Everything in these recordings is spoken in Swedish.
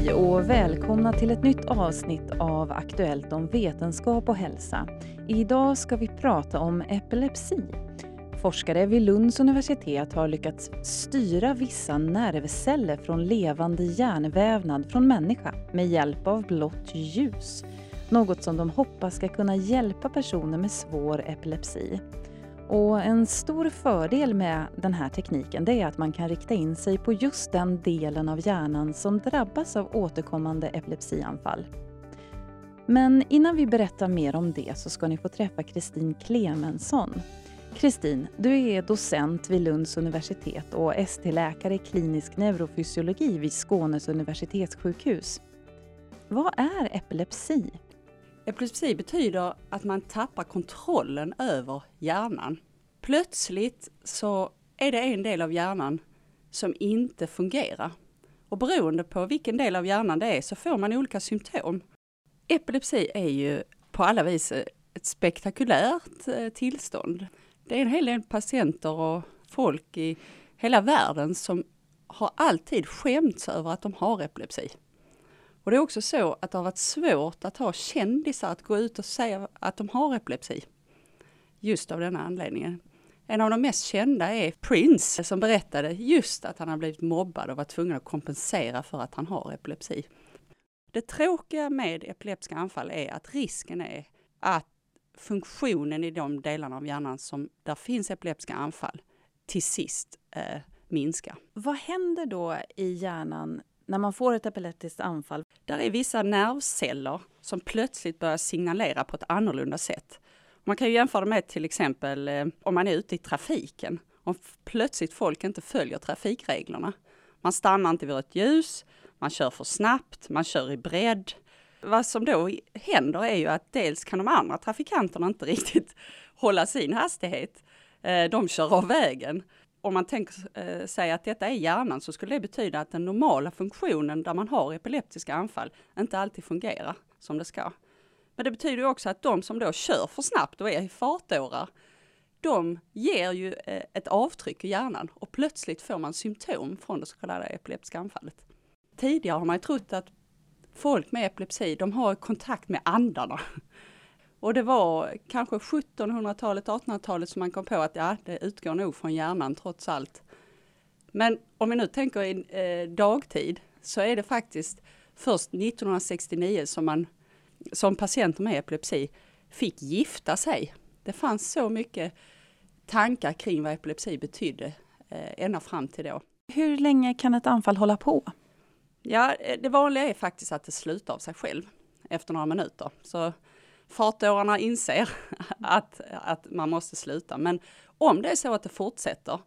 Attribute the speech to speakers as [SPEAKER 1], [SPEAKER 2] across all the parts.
[SPEAKER 1] Hej och välkomna till ett nytt avsnitt av Aktuellt om vetenskap och hälsa. Idag ska vi prata om epilepsi. Forskare vid Lunds universitet har lyckats styra vissa nervceller från levande hjärnvävnad från människa med hjälp av blått ljus. Något som de hoppas ska kunna hjälpa personer med svår epilepsi. Och en stor fördel med den här tekniken det är att man kan rikta in sig på just den delen av hjärnan som drabbas av återkommande epilepsianfall. Men innan vi berättar mer om det så ska ni få träffa Kristin Clemensson. Kristin, du är docent vid Lunds universitet och ST-läkare i klinisk neurofysiologi vid Skånes universitetssjukhus. Vad är epilepsi?
[SPEAKER 2] Epilepsi betyder att man tappar kontrollen över hjärnan. Plötsligt så är det en del av hjärnan som inte fungerar. Och beroende på vilken del av hjärnan det är så får man olika symptom. Epilepsi är ju på alla vis ett spektakulärt eh, tillstånd. Det är en hel del patienter och folk i hela världen som har alltid skämts över att de har epilepsi. Och det är också så att det har varit svårt att ha kändisar att gå ut och säga att de har epilepsi. Just av denna anledningen. En av de mest kända är Prince som berättade just att han har blivit mobbad och var tvungen att kompensera för att han har epilepsi. Det tråkiga med epileptiska anfall är att risken är att funktionen i de delarna av hjärnan som där finns epileptiska anfall till sist eh, minskar.
[SPEAKER 1] Vad händer då i hjärnan när man får ett epileptiskt anfall?
[SPEAKER 2] Där är vissa nervceller som plötsligt börjar signalera på ett annorlunda sätt. Man kan ju jämföra med till exempel eh, om man är ute i trafiken. Om plötsligt folk inte följer trafikreglerna. Man stannar inte vid rött ljus, man kör för snabbt, man kör i bredd. Vad som då händer är ju att dels kan de andra trafikanterna inte riktigt hålla sin hastighet. Eh, de kör av vägen om man tänker eh, sig att detta är hjärnan så skulle det betyda att den normala funktionen där man har epileptiska anfall inte alltid fungerar som det ska. Men det betyder också att de som då kör för snabbt och är i fartårar, de ger ju eh, ett avtryck i hjärnan och plötsligt får man symptom från det så kallade epileptiska anfallet. Tidigare har man ju trott att folk med epilepsi, de har kontakt med andarna. Och det var kanske 1700-talet, 1800-talet som man kom på att ja, det utgår nog från hjärnan trots allt. Men om vi nu tänker i eh, dagtid så är det faktiskt först 1969 som man som patienter med epilepsi fick gifta sig. Det fanns så mycket tankar kring vad epilepsi betydde eh, ända fram till då.
[SPEAKER 1] Hur länge kan ett anfall hålla på?
[SPEAKER 2] Ja, eh, det vanliga är faktiskt att det slutar av sig själv efter några minuter. Så fartårarna inser att, att man måste sluta. Men om det är så att det fortsätter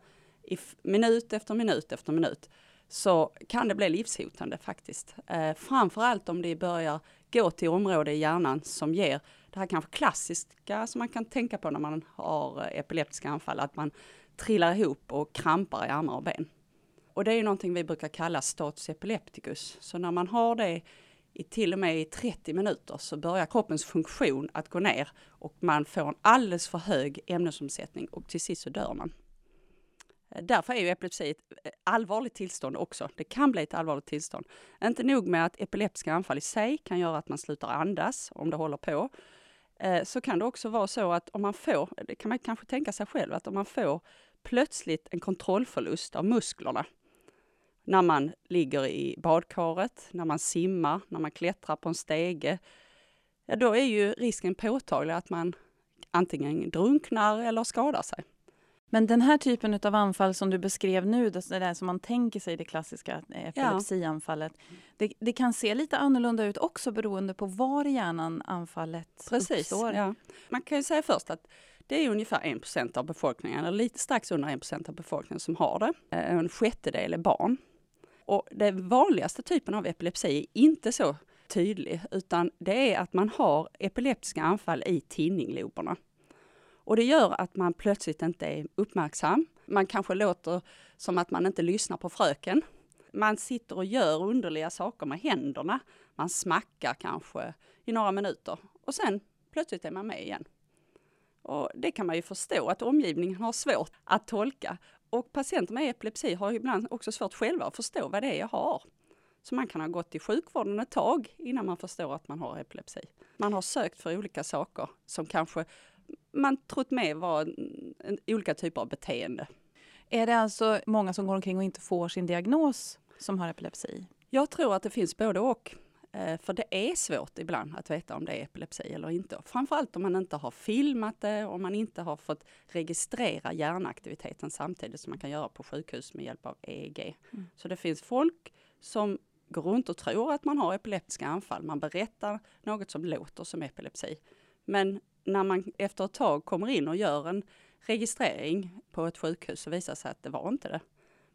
[SPEAKER 2] i minut efter minut efter minut så kan det bli livshotande faktiskt. Eh, framförallt om det börjar gå till område i hjärnan som ger det här kanske klassiska som man kan tänka på när man har eh, epileptiska anfall, att man trillar ihop och krampar i armar och ben. Och det är någonting vi brukar kalla status epilepticus. Så när man har det i till och med i 30 minuter så börjar kroppens funktion att gå ner och man får en alldeles för hög ämnesomsättning och till sist så dör man. Eh, därför är ju epilepsi ett eh, allvarligt tillstånd också. Det kan bli ett allvarligt tillstånd. Inte nog med att epileptiska anfall i sig kan göra att man slutar andas om det håller på. Eh, så kan det också vara så att om man får, det kan man kanske tänka sig själv, att om man får plötsligt en kontrollförlust av musklerna när man ligger i badkaret, när man simmar, när man klättrar på en stege, ja då är ju risken påtaglig att man antingen drunknar eller skadar sig.
[SPEAKER 1] Men den här typen av anfall som du beskrev nu, det där som man tänker sig det klassiska epilepsianfallet, ja. det, det, kan se lite annorlunda ut också beroende på var i hjärnan anfallet
[SPEAKER 2] Precis,
[SPEAKER 1] uppstår.
[SPEAKER 2] Ja. Man kan ju säga först att det är ungefär 1 av befolkningen, eller lite strax under 1 av befolkningen som har det. En sjättedel är barn. Och den vanligaste typen av epilepsi är inte så tydlig, utan det är att man har epileptiska anfall i tinningloberna. Och det gör att man plötsligt inte är uppmärksam. Man kanske låter som att man inte lyssnar på fröken. Man sitter och gör underliga saker med händerna. Man smackar kanske i några minuter och sen plötsligt är man med igen. Och det kan man ju förstå att omgivningen har svårt att tolka och patienter med epilepsi har ibland också svårt själva att förstå vad det är jag har. Så man kan ha gått i sjukvården ett tag innan man förstår att man har epilepsi. Man har sökt för olika saker som kanske man trott med var en, en, olika typer av beteende.
[SPEAKER 1] Är det alltså många som går omkring och inte får sin diagnos som har epilepsi?
[SPEAKER 2] Jag tror att det finns både och. Eh, för det är svårt ibland att veta om det är epilepsi eller inte. Framförallt om man inte har filmat det, och man inte har fått registrera hjärnaktiviteten samtidigt som man kan göra på sjukhus med hjälp av EEG. Mm. Så det finns folk som går runt och tror att man har epileptiska anfall. Man berättar något som låter som epilepsi. Men när man efter ett tag kommer in och gör en registrering på ett sjukhus så visar det sig att det var inte det.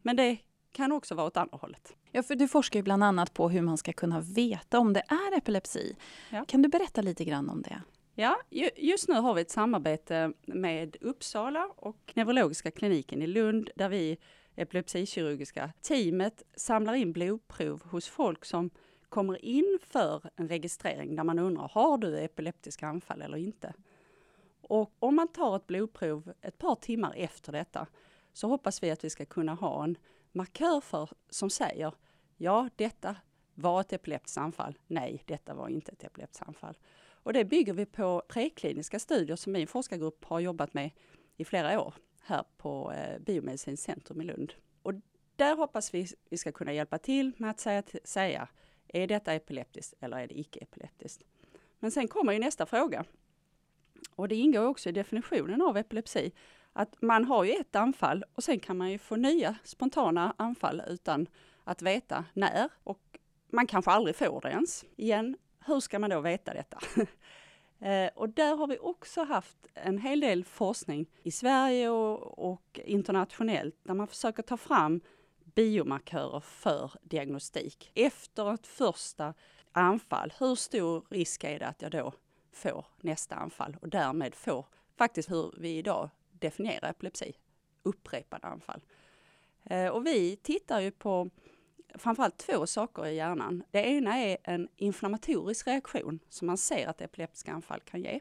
[SPEAKER 2] Men det kan också vara åt andra hållet.
[SPEAKER 1] Ja, för du forskar ju bland annat på hur man ska kunna veta om det är epilepsi. Ja. Kan du berätta lite grann om det?
[SPEAKER 2] Ja, just nu har vi ett samarbete med Uppsala och neurologiska kliniken i Lund där vi epilepsikirurgiska teamet samlar in blodprov hos folk som kommer in för en registrering där man undrar, har du epileptiska anfall eller inte? Och om man tar ett blodprov ett par timmar efter detta så hoppas vi att vi ska kunna ha en markör för som säger, ja detta var ett epileptiskt anfall. Nej, detta var inte ett epileptiskt anfall. Och det bygger vi på prekliniska studier som min forskargrupp har jobbat med i flera år här på eh, Biomedicinskt centrum i Lund. Och där hoppas vi vi ska kunna hjälpa till med att säga, säga är detta epileptiskt eller är det icke epileptiskt? Men sen kommer ju nästa fråga. Och det ingår också i definitionen av epilepsi att man har ju ett anfall och sen kan man ju få nya spontana anfall utan att veta när och man kanske aldrig får det ens. Igen, hur ska man då veta detta? Eh, och där har vi också haft en hel del forskning i Sverige och, och internationellt där man försöker ta fram biomarkörer för diagnostik. Efter ett första anfall, hur stor risk är det att jag då får nästa anfall och därmed får faktiskt hur vi idag definiera epilepsi, upprepade anfall. Eh, och vi tittar ju på framförallt två saker i hjärnan. Det ena är en inflammatorisk reaktion som man ser att epileptiska anfall kan ge.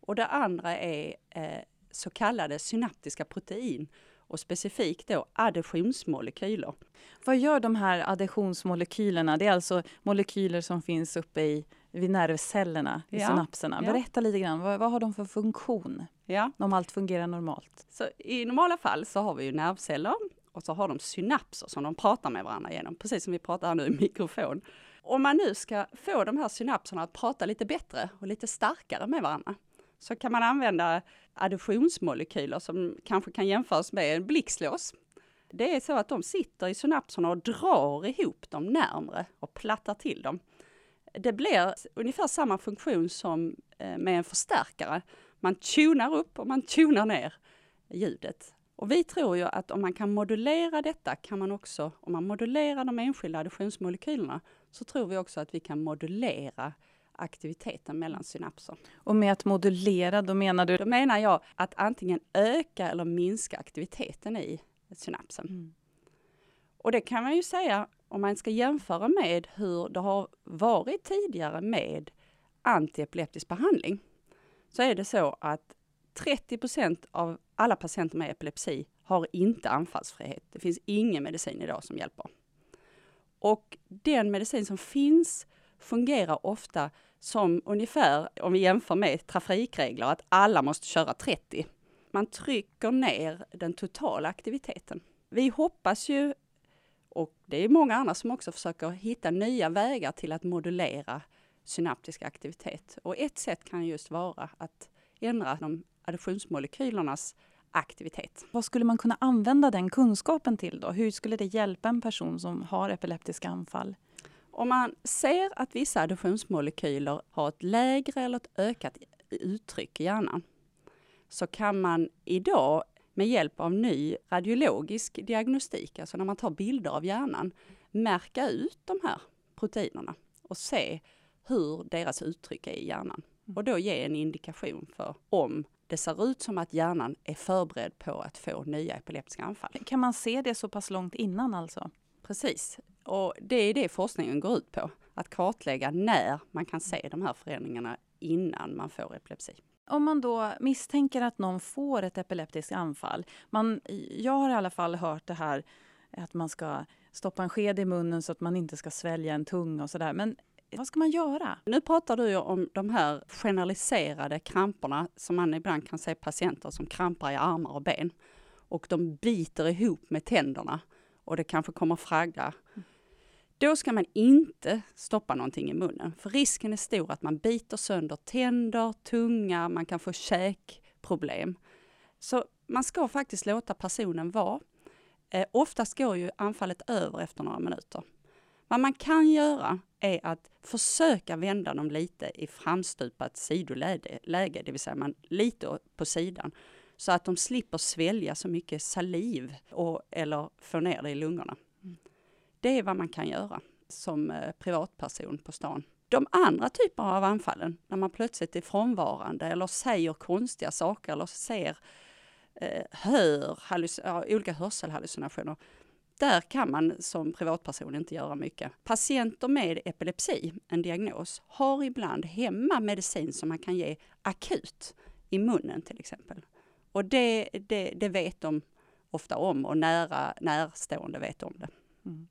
[SPEAKER 2] Och det andra är eh, så kallade synaptiska protein och specifikt då adhesionsmolekyler.
[SPEAKER 1] Vad gör de här adhesionsmolekylerna? Det är alltså molekyler som finns uppe i vid nervcellerna, i ja. synapserna. Berätta lite grann, vad, vad, har de för funktion? Ja. Om allt fungerar normalt.
[SPEAKER 2] Så I normala fall så har vi ju nervceller och så har de synapser som de pratar med varandra genom, precis som vi pratar nu i mikrofon. Om man nu ska få de här synapserna att prata lite bättre och lite starkare med varandra, så kan man använda additionsmolekyler som kanske kan jämföras med en blixtlås. Det är så att de sitter i synapserna och drar ihop dem närmre och plattar till dem. Det blir ungefär samma funktion som eh, med en förstärkare. Man tunar upp och man tunar ner ljudet. Och vi tror ju att om man kan modulera detta kan man också, om man modulerar de enskilda additionsmolekylerna, så tror vi också att vi kan modulera aktiviteten mellan synapser.
[SPEAKER 1] Och med att modulera, då menar du?
[SPEAKER 2] Då menar jag att antingen öka eller minska aktiviteten i synapsen. Mm. Och det kan man ju säga om man ska jämföra med hur det har varit tidigare med antiepileptisk behandling. Så är det så att 30% av alla patienter med epilepsi har inte anfallsfrihet. Det finns ingen medicin idag som hjälper. Och den medicin som finns fungerar ofta som ungefär, om vi jämför med trafikregler, att alla måste köra 30. Man trycker ner den totala aktiviteten. Vi hoppas ju, och det är många andra som också försöker hitta nya vägar till att modulera synaptisk aktivitet. Och ett sätt kan just vara att ändra de additionsmolekylernas aktivitet.
[SPEAKER 1] Vad skulle man kunna använda den kunskapen till då? Hur skulle det hjälpa en person som har epileptiska anfall?
[SPEAKER 2] Om man ser att vissa additionsmolekyler har ett lägre eller ett ökat uttryck i hjärnan så kan man idag med hjälp av ny radiologisk diagnostik, alltså när man tar bilder av hjärnan, märka ut de här proteinerna och se hur deras uttryck är i hjärnan. Och då ge en indikation för om det ser ut som att hjärnan är förberedd på att få nya epileptiska anfall.
[SPEAKER 1] Kan man se det så pass långt innan alltså?
[SPEAKER 2] Precis. Och det är det forskningen går ut på. Att kartlägga när man kan se de här förändringarna innan man får epilepsi.
[SPEAKER 1] Om man då misstänker att någon får ett epileptiskt anfall. Man, jag har i alla fall hört det här att man ska stoppa en sked i munnen så att man inte ska svälja en tunga och sådär. Men vad ska man göra?
[SPEAKER 2] Nu pratar du om de här generaliserade kramperna som man ibland kan se patienter som krampar i armar och ben. Och de biter ihop med tänderna och det kanske kommer fraggar. Då ska man inte stoppa någonting i munnen, för risken är stor att man biter sönder tänder, tunga, man kan få käkproblem. Så man ska faktiskt låta personen vara. Eh, oftast går ju anfallet över efter några minuter. Vad man kan göra är att försöka vända dem lite i framstupat sidoläge, det vill säga man lite på sidan, så att de slipper svälja så mycket saliv och, eller få ner det i lungorna. Det är vad man kan göra som eh, privatperson på stan. De andra typer av anfallen, när man plötsligt är frånvarande eller säger konstiga saker eller ser, eh, hör olika hörselhallucinationer, där kan man som privatperson inte göra mycket. Patienter med epilepsi, en diagnos, har ibland hemma medicin som man kan ge akut i munnen till exempel. Och det, det, det vet de ofta om och nära, närstående vet om det. Mm.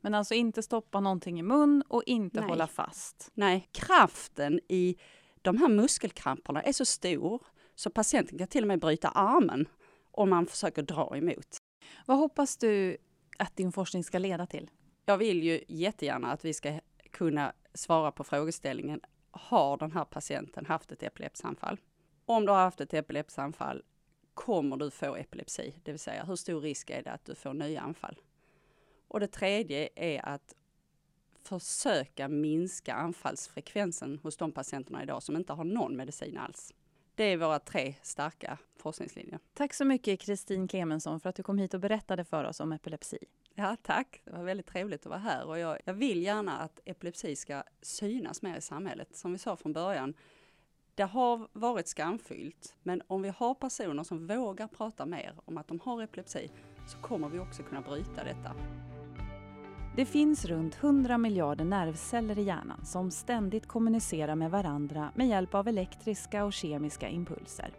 [SPEAKER 1] Men alltså inte stoppa någonting i mun och inte Nej. hålla fast?
[SPEAKER 2] Nej, kraften i de här muskelkramperna är så stor så patienten kan till och med bryta armen om man försöker dra emot.
[SPEAKER 1] Vad hoppas du att din forskning ska leda till?
[SPEAKER 2] Jag vill ju jättegärna att vi ska kunna svara på frågeställningen har den här patienten haft ett epilepsanfall? Om du har haft ett epilepsanfall, kommer du få epilepsi? Det vill säga, hur stor risk är det att du får nya anfall? Och det tredje är att försöka minska anfallsfrekvensen hos de patienterna idag som inte har någon medicin alls. Det är våra tre starka forskningslinjer.
[SPEAKER 1] Tack så mycket Kristin Clemensson för att du kom hit och berättade för oss om epilepsi.
[SPEAKER 2] Ja, tack. Det var väldigt trevligt att vara här och jag, jag vill gärna att epilepsi ska synas mer i samhället. Som vi sa från början, det har varit skamfyllt, men om vi har personer som vågar prata mer om att de har epilepsi så kommer vi också kunna bryta detta.
[SPEAKER 1] Det finns runt 100 miljarder nervceller i hjärnan som ständigt kommunicerar med varandra med hjälp av elektriska och kemiska impulser.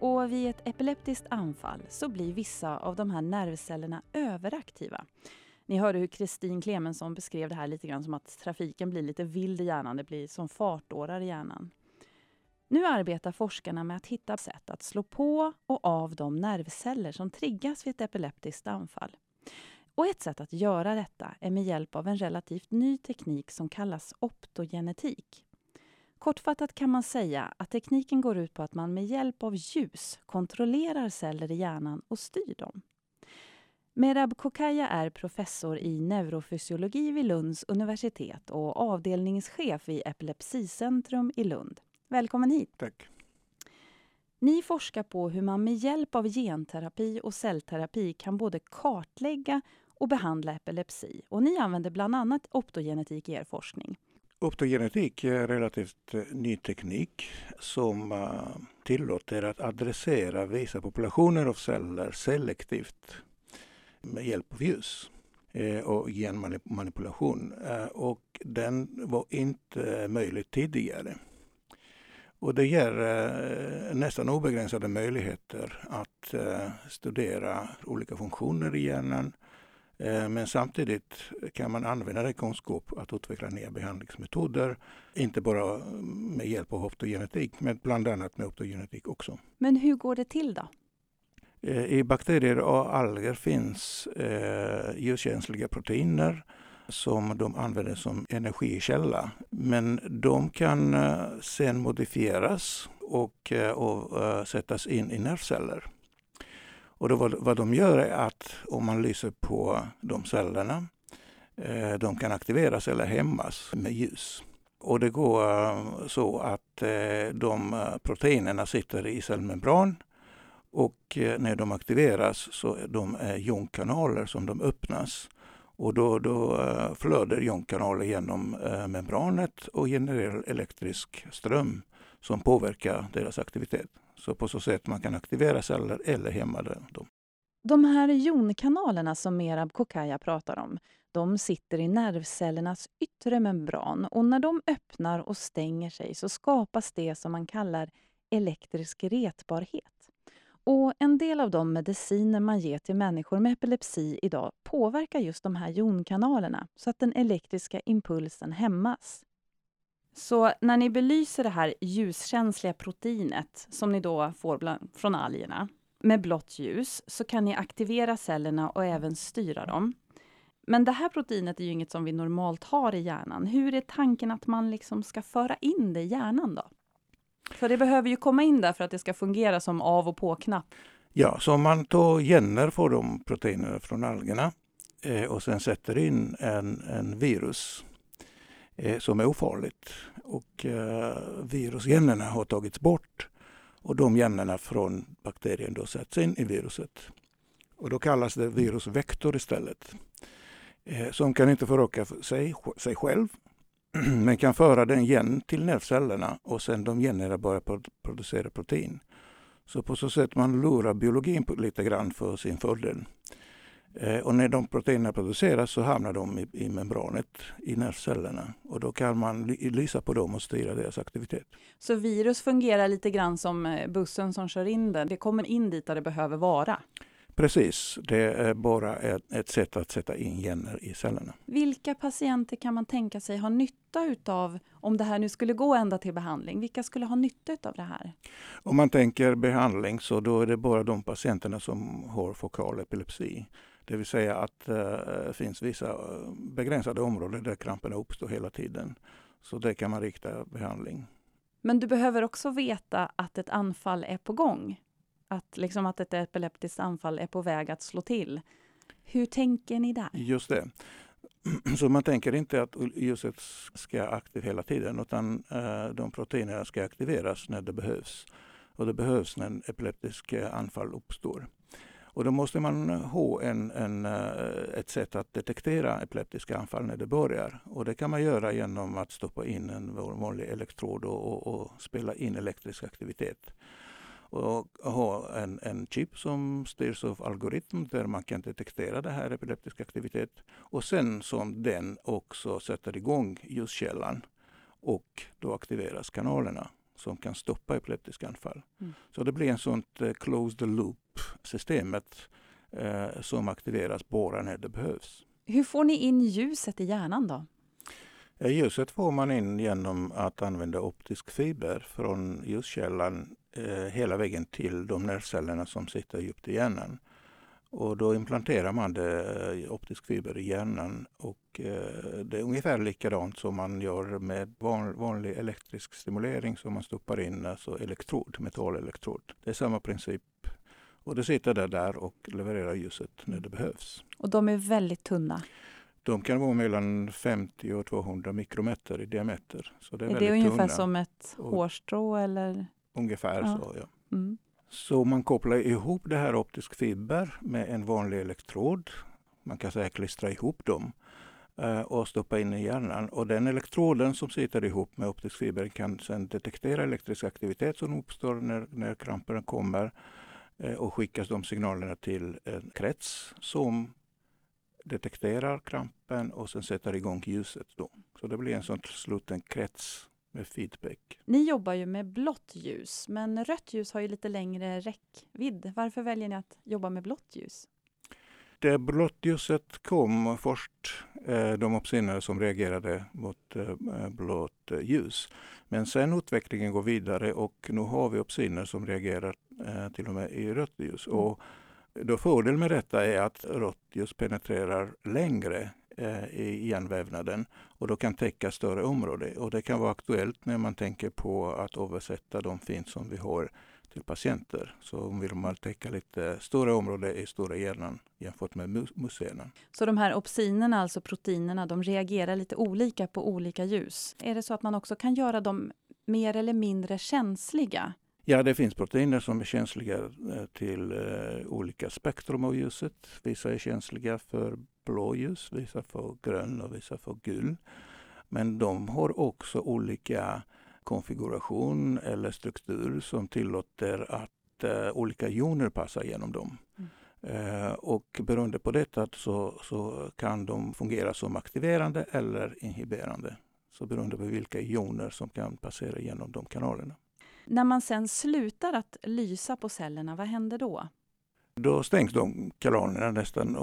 [SPEAKER 1] Och vid ett epileptiskt anfall så blir vissa av de här nervcellerna överaktiva. Ni hörde hur Kristin Clemensson beskrev det här lite grann som att trafiken blir lite vild i hjärnan, det blir som fartårar i hjärnan. Nu arbetar forskarna med att hitta sätt att slå på och av de nervceller som triggas vid ett epileptiskt anfall. Och ett sätt att göra detta är med hjälp av en relativt ny teknik som kallas optogenetik. Kortfattat kan man säga att tekniken går ut på att man med hjälp av ljus kontrollerar celler i hjärnan och styr dem. Merab Kokaya är professor i neurofysiologi vid Lunds universitet och avdelningschef vid Epilepsicentrum i Lund. Välkommen hit!
[SPEAKER 3] Tack!
[SPEAKER 1] Ni forskar på hur man med hjälp av genterapi och cellterapi kan både kartlägga och behandla epilepsi. Och ni använder bland annat optogenetik i er forskning.
[SPEAKER 3] Optogenetik är relativt eh, ny teknik som uh, tillåter att adressera vissa populationer av celler selektivt med hjälp av ljus uh, och genmanipulation. Och den var inte möjlig tidigare. Och det ger eh, nästan obegränsade möjligheter att eh, studera olika funktioner i hjärnan. Eh, men samtidigt kan man använda den kunskap att utveckla nya behandlingsmetoder. Inte bara med hjälp av optogenetik, men bland annat med optogenetik också.
[SPEAKER 1] Men hur går det till då?
[SPEAKER 3] Eh, I bakterier och alger finns eh, ljuskänsliga proteiner som de använder som energikälla. Men de kan eh, sen modifieras och, eh, och eh, sättas in i nervceller. Och då vad, vad de gör är att om man lyser på de cellerna, de kan aktiveras eller hämmas med ljus. Och det går så att de proteinerna sitter i cellmembran och när de aktiveras så är de jonkanaler som de öppnas och då, då eh, flödar jonkanaler genom eh, membranet och genererar elektrisk ström som påverkar deras aktivitet. Så på så sätt man kan aktivera celler eller hämma dem.
[SPEAKER 1] De här jonkanalerna som Merab Kokaya pratar om, de sitter i nervcellernas yttre membran och när de öppnar och stänger sig så skapas det som man kallar elektrisk retbarhet. Och en del av de mediciner man ger till människor med epilepsi idag påverkar just de här jonkanalerna så att den elektriska impulsen hämmas. Så när ni belyser det här ljuskänsliga proteinet som ni då får bland, från algerna med blått ljus så kan ni aktivera cellerna och även styra dem. Men det här proteinet är ju inget som vi normalt har i hjärnan. Hur är tanken att man liksom ska föra in det i hjärnan då? För det behöver ju komma in där för att det ska fungera som av och på-knapp.
[SPEAKER 3] Ja, så om man tar gener på de proteinerna från algerna eh, och sen sätter in en, en virus eh, som är ofarligt. Och eh, virusgenerna har tagits bort och de generna från bakterien då sätts in i viruset. Och då kallas det virusvektor istället. Eh, som kan inte föröka sig, sig själv men kan föra den igen till nervcellerna och sen de generna börjar producera protein. Så på så sätt man lurar biologin lite grann för sin fördel. Eh, och när de proteinerna produceras så hamnar de i, i membranet i nervcellerna och då kan man lysa på dem och styra deras aktivitet.
[SPEAKER 1] Så virus fungerar lite grann som eh, bussen som kör in den, det kommer in dit där det behöver vara?
[SPEAKER 3] Precis, det är bara ett, ett, sätt att sätta in gener i cellerna.
[SPEAKER 1] Vilka patienter kan man tänka sig ha nytta utav om det här nu skulle gå ända till behandling? Vilka skulle ha nytta av det här?
[SPEAKER 3] Om man tänker behandling så då är det bara de patienterna som har fokal epilepsi. Det vill säga att det uh, finns vissa uh, begränsade områden där kramperna uppstår hela tiden. Så det kan man rikta behandling.
[SPEAKER 1] Men du behöver också veta att ett anfall är på gång? Att, liksom att ett epileptiskt anfall är på väg att slå till. Hur tänker ni där?
[SPEAKER 3] Just det. Så man tänker inte att ljuset ska aktivt hela tiden utan eh, de proteinerna ska aktiveras när det behövs. Och det behövs när en epileptisk eh, anfall uppstår. Och då måste man ha en, en, eh, ett sätt att detektera epileptiska anfall när det börjar. Och det kan man göra genom att stoppa in en vanlig elektrod och, och, och spela in elektrisk aktivitet. Och ha en, en chip som styrs av algoritm där man kan detektera det här epileptisk aktivitet. Och sen som den också sätter igång ljuskällan och då aktiveras kanalerna som kan stoppa epileptiska anfall. Mm. Så det blir en sånt uh, closed loop-systemet uh, som aktiveras bara när det behövs.
[SPEAKER 1] Hur får ni in ljuset i hjärnan då?
[SPEAKER 3] Ljuset får man in genom att använda optisk fiber från ljuskällan eh, hela vägen till de nervcellerna som sitter djupt i hjärnan. Och då implanterar man det, eh, optisk fiber i hjärnan och eh, det är ungefär likadant som man gör med van, vanlig elektrisk stimulering som man stoppar in alltså elektrod, metallelektrod. Det är samma princip. Och det sitter där, där och levererar ljuset när det behövs.
[SPEAKER 1] Och de är väldigt tunna?
[SPEAKER 3] De kan vara mellan 50 och 200 mikrometer i diameter. Så det är,
[SPEAKER 1] är det ungefär tunna. som ett hårstrå? Eller?
[SPEAKER 3] Ungefär ja. så, ja. Mm. Så man kopplar ihop det här optisk fiber med en vanlig elektrod. Man kan säga klistra ihop dem eh, och stoppa in i hjärnan. Och den elektroden som sitter ihop med optisk fiber kan sedan detektera elektrisk aktivitet som uppstår när, när kramperna kommer eh, och skickas de signalerna till en krets som detekterar krampen och sen sätter igång ljuset. Då. Så det blir en sån sluten krets med feedback.
[SPEAKER 1] Ni jobbar ju med blått ljus, men rött ljus har ju lite längre räckvidd. Varför väljer ni att jobba med blått ljus?
[SPEAKER 3] Det blått-ljuset kom först, eh, de uppsinnare som reagerade mot eh, blått ljus. Men sen utvecklingen går vidare och nu har vi uppsinnare som reagerar eh, till och med i rött ljus. Mm. Och då fördelen med detta är att rött ljus penetrerar längre Eh, i hjärnvävnaden och då kan täcka större områden. Och det kan vara aktuellt när man tänker på att översätta de fint som vi har till patienter. Så vill man täcka lite större område i stora hjärnan jämfört med museerna.
[SPEAKER 1] Så de här opsinerna, alltså proteinerna, de reagerar lite olika på olika ljus. Är det så att man också kan göra dem mer eller mindre känsliga?
[SPEAKER 3] Ja, det finns proteiner som är känsliga eh, till uh, olika spektrum av ljuset. Vissa är känsliga för blåljus, vissa för grön och vissa för gul. Men de har också olika konfiguration eller struktur som tillåter att uh, olika joner passar genom dem. Mm. Uh, och beroende på detta så, så kan de fungera som aktiverande eller inhiberande. Så beroende på vilka joner som kan passera genom de kanalerna.
[SPEAKER 1] När man sen slutar att lysa på cellerna, vad händer då?
[SPEAKER 3] Då stängs de kanalerna nästan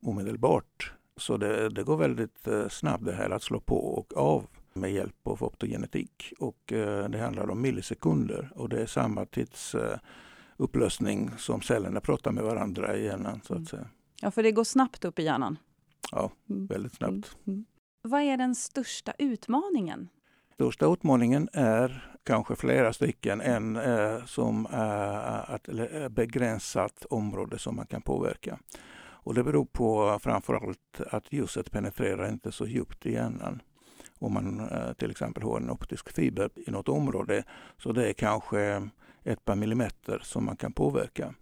[SPEAKER 3] omedelbart. Så det, det, går väldigt eh, snabbt det här att slå på och av med hjälp av optogenetik. Och eh, det handlar om millisekunder och det är samma tidsupplösning som cellerna pratar med varandra i hjärnan. Så att mm. säga.
[SPEAKER 1] Ja, för det går snabbt upp i hjärnan.
[SPEAKER 3] Ja, mm. väldigt snabbt. Mm. Mm.
[SPEAKER 1] Vad är den största utmaningen?
[SPEAKER 3] Största utmaningen är kanske flera stycken. än eh, som eh, ett begränsat område som man kan påverka. Och det beror på framförallt att ljuset penetrerar inte så djupt i hjärnan. Om man eh, till exempel har en optisk fiber i något område så det är kanske ett par millimeter som man kan påverka.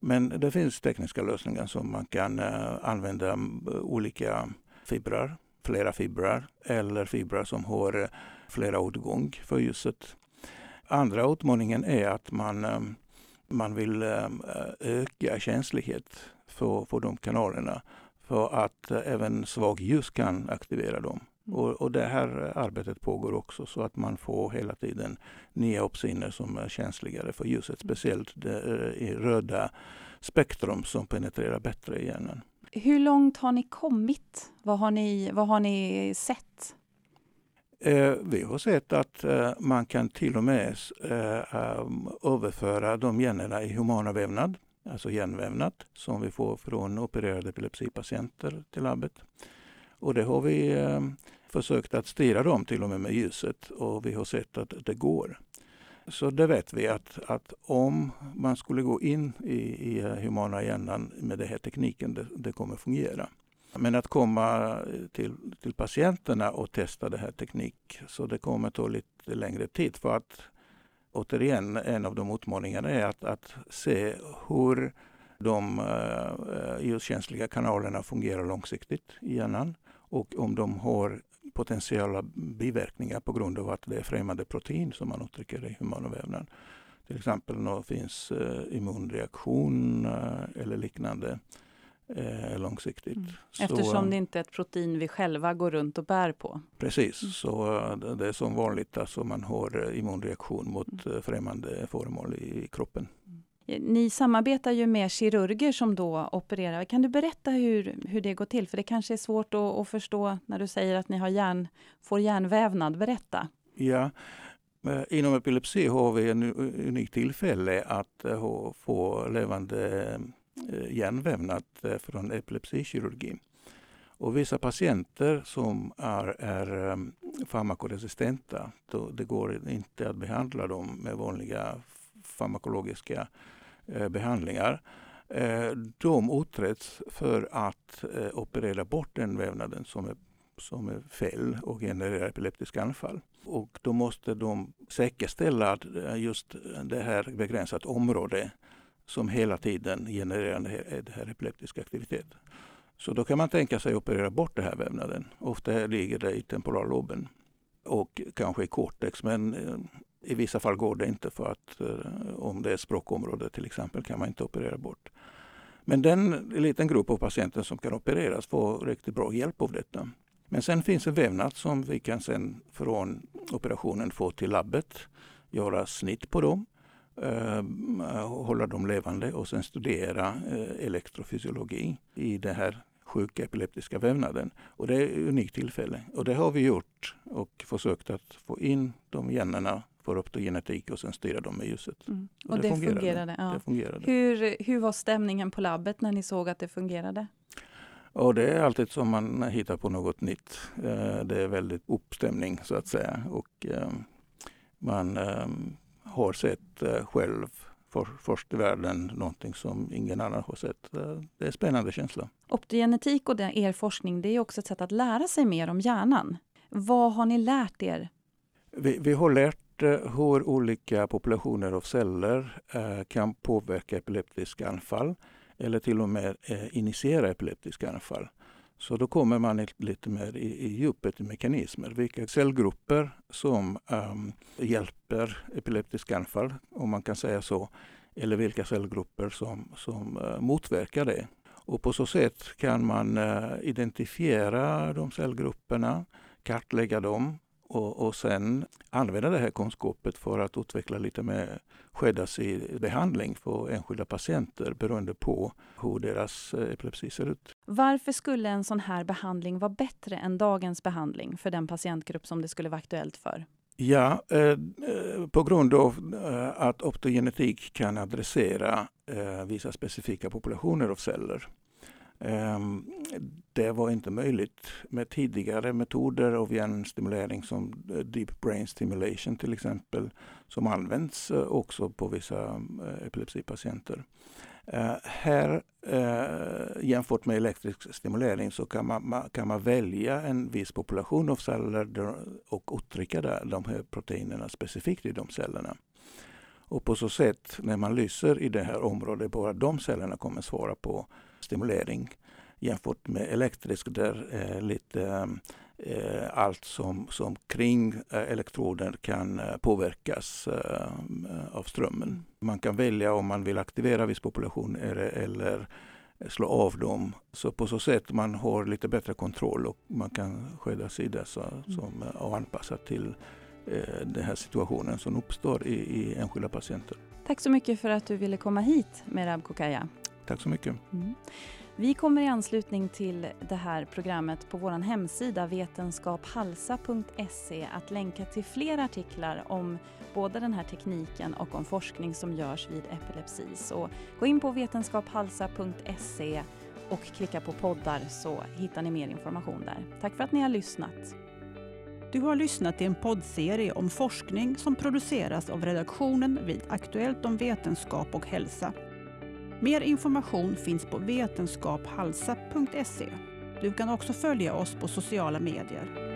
[SPEAKER 3] Men det finns tekniska lösningar som man kan eh, använda eh, olika fibrer, flera fibrer eller fibrer som har eh, flera åtgång för ljuset. Andra utmaningen är att man, eh, man vill öka känslighet för, för de kanalerna för att även svag ljus kan aktivera dem. Mm. Och, och, det här arbetet pågår också så att man får hela tiden nya opsiner som är känsligare för ljuset. Mm. Speciellt det röda spektrum som penetrerar bättre i hjärnan.
[SPEAKER 1] Hur långt har ni kommit? Vad har ni, vad har ni sett?
[SPEAKER 3] Eh, vi har sett att eh, man kan till och med eh, um, överföra de generna i humana vävnad alltså hjärnvävnad som vi får från opererade epilepsipatienter till labbet. Och det har vi eh, försökt att styra dem till och med med ljuset och vi har sett att det går. Så det vet vi att, att om man skulle gå in i, i eh, humana hjärnan med den här tekniken, det, det kommer fungera. Men att komma till, till patienterna och testa den här teknik, så det kommer ta lite längre tid för att återigen, en av de utmaningarna är att, att se hur de uh, ljuskänsliga kanalerna fungerar långsiktigt i hjärnan och om de har potentiella biverkningar på grund av att det är främmande protein som man uttrycker det i humanovävnad. Till exempel om det finns uh, immunreaktion uh, eller liknande eh, långsiktigt. Mm.
[SPEAKER 1] Eftersom så, det inte är ett protein vi själva går runt och bär på.
[SPEAKER 3] Precis, mm. så eh, det är som vanligt alltså man har eh, immunreaktion mot mm. Eh, främmande föremål i kroppen.
[SPEAKER 1] Ni samarbetar ju med kirurger som då opererar. Kan du berätta hur, hur det går till? För det kanske är svårt att, att förstå när du säger att ni har hjärn, får hjärnvävnad. Berätta.
[SPEAKER 3] Ja, Inom epilepsi har vi en unik tillfälle att få levande Eh, Eh, hjärnvävnad eh, från epilepsikirurgi. Och vissa patienter som är, är ehm, farmakoresistenta, då det går inte att behandla dem med vanliga farmakologiska eh, behandlingar. Eh, de utreds för att operera bort den vävnaden som är, som är fel och genererar epileptiska anfall. Och då måste de säkerställa att just det här begränsat område som hela tiden genererar det här epileptisk aktivitet. Så då kan man tänka sig att operera bort den här vävnaden. Ofta ligger det i temporalloben och kanske i cortex men eh, i vissa fall går det inte för att eh, om det är språkområde till exempel kan man inte operera bort. Men den liten grupp av patienter som kan opereras får riktigt bra hjälp av detta. Men sen finns en vävnad som vi kan sen från operationen få till labbet, göra snitt på dem hålla dem levande och sen studera eh, elektrofysiologi i den här sjuka epileptiska vävnaden. Och det är ett unikt tillfälle. Och det har vi gjort och försökt att få in de generna för optogenetik och sen styra dem med ljuset.
[SPEAKER 1] Mm. Och, och, det, det fungerade. fungerade, ja.
[SPEAKER 3] det fungerade.
[SPEAKER 1] Hur, hur var stämningen på labbet när ni såg att det fungerade?
[SPEAKER 3] Och det är alltid som man hittar på något nytt. Eh, det är väldigt uppstämning så att säga. Och eh, man har sett eh, själv för, först i världen, någonting som ingen annan har sett. Det är en spännande känsla.
[SPEAKER 1] Optogenetik och er forskning det är också ett sätt att lära sig mer om hjärnan. Vad har ni lärt er?
[SPEAKER 3] Vi, vi har lärt eh, hur olika populationer av celler eh, kan påverka epileptiska anfall eller till och med initiera epileptiska anfall. Så då kommer man lite mer i, i djupet i mekanismer. Vilka cellgrupper som um, hjälper epileptiska anfall, om man kan säga så, eller vilka cellgrupper som, som uh, motverkar det. Och på så sätt kan man uh, identifiera de cellgrupperna, kartlägga dem och, och sen använda det här kunskapet för att utveckla lite mer skräddarsydd behandling för enskilda patienter beroende på hur deras eh, epilepsi ser ut.
[SPEAKER 1] Varför skulle en sån här behandling vara bättre än dagens behandling för den patientgrupp som det skulle vara aktuellt för?
[SPEAKER 3] Ja, eh, eh på grund av eh, att optogenetik kan adressera eh, vissa specifika populationer av celler Ehm, det var inte möjligt med tidigare metoder av hjärnstimulering som eh, deep brain stimulation till exempel, som används eh, också på vissa eh, epilepsipatienter. Här jämfört med elektrisk stimulering så kan man, kan man välja en viss population av celler och uttrycka de här proteinerna specifikt i de cellerna. Och på så sätt, när man lyser i det här området, bara de cellerna kommer svara på stimulering jämfört med elektrisk där eh, lite eh, allt som, som kring eh, elektroden kan eh, påverkas eh, av strömmen. Man kan välja om man vill aktivera viss population eller slå av dem. Så på så sätt man har lite bättre kontroll och man kan skräddarsy så, mm. som, och anpassa till eh, den här situationen som uppstår i, i enskilda patienter.
[SPEAKER 1] Tack så mycket för att du ville komma hit Merab Kokaya.
[SPEAKER 3] Tack så mycket. Mm.
[SPEAKER 1] Vi kommer i anslutning till det här programmet på vår hemsida vetenskaphalsa.se att länka till fler artiklar om både den här tekniken och om forskning som görs vid epilepsi. Så gå in på vetenskaphalsa.se och klicka på poddar så hittar ni mer information där. Tack för att ni har lyssnat.
[SPEAKER 4] Du har lyssnat till en poddserie om forskning som produceras av redaktionen vid Aktuellt om vetenskap och hälsa Mer information finns på vetenskaphalsa.se. Du kan också följa oss på sociala medier.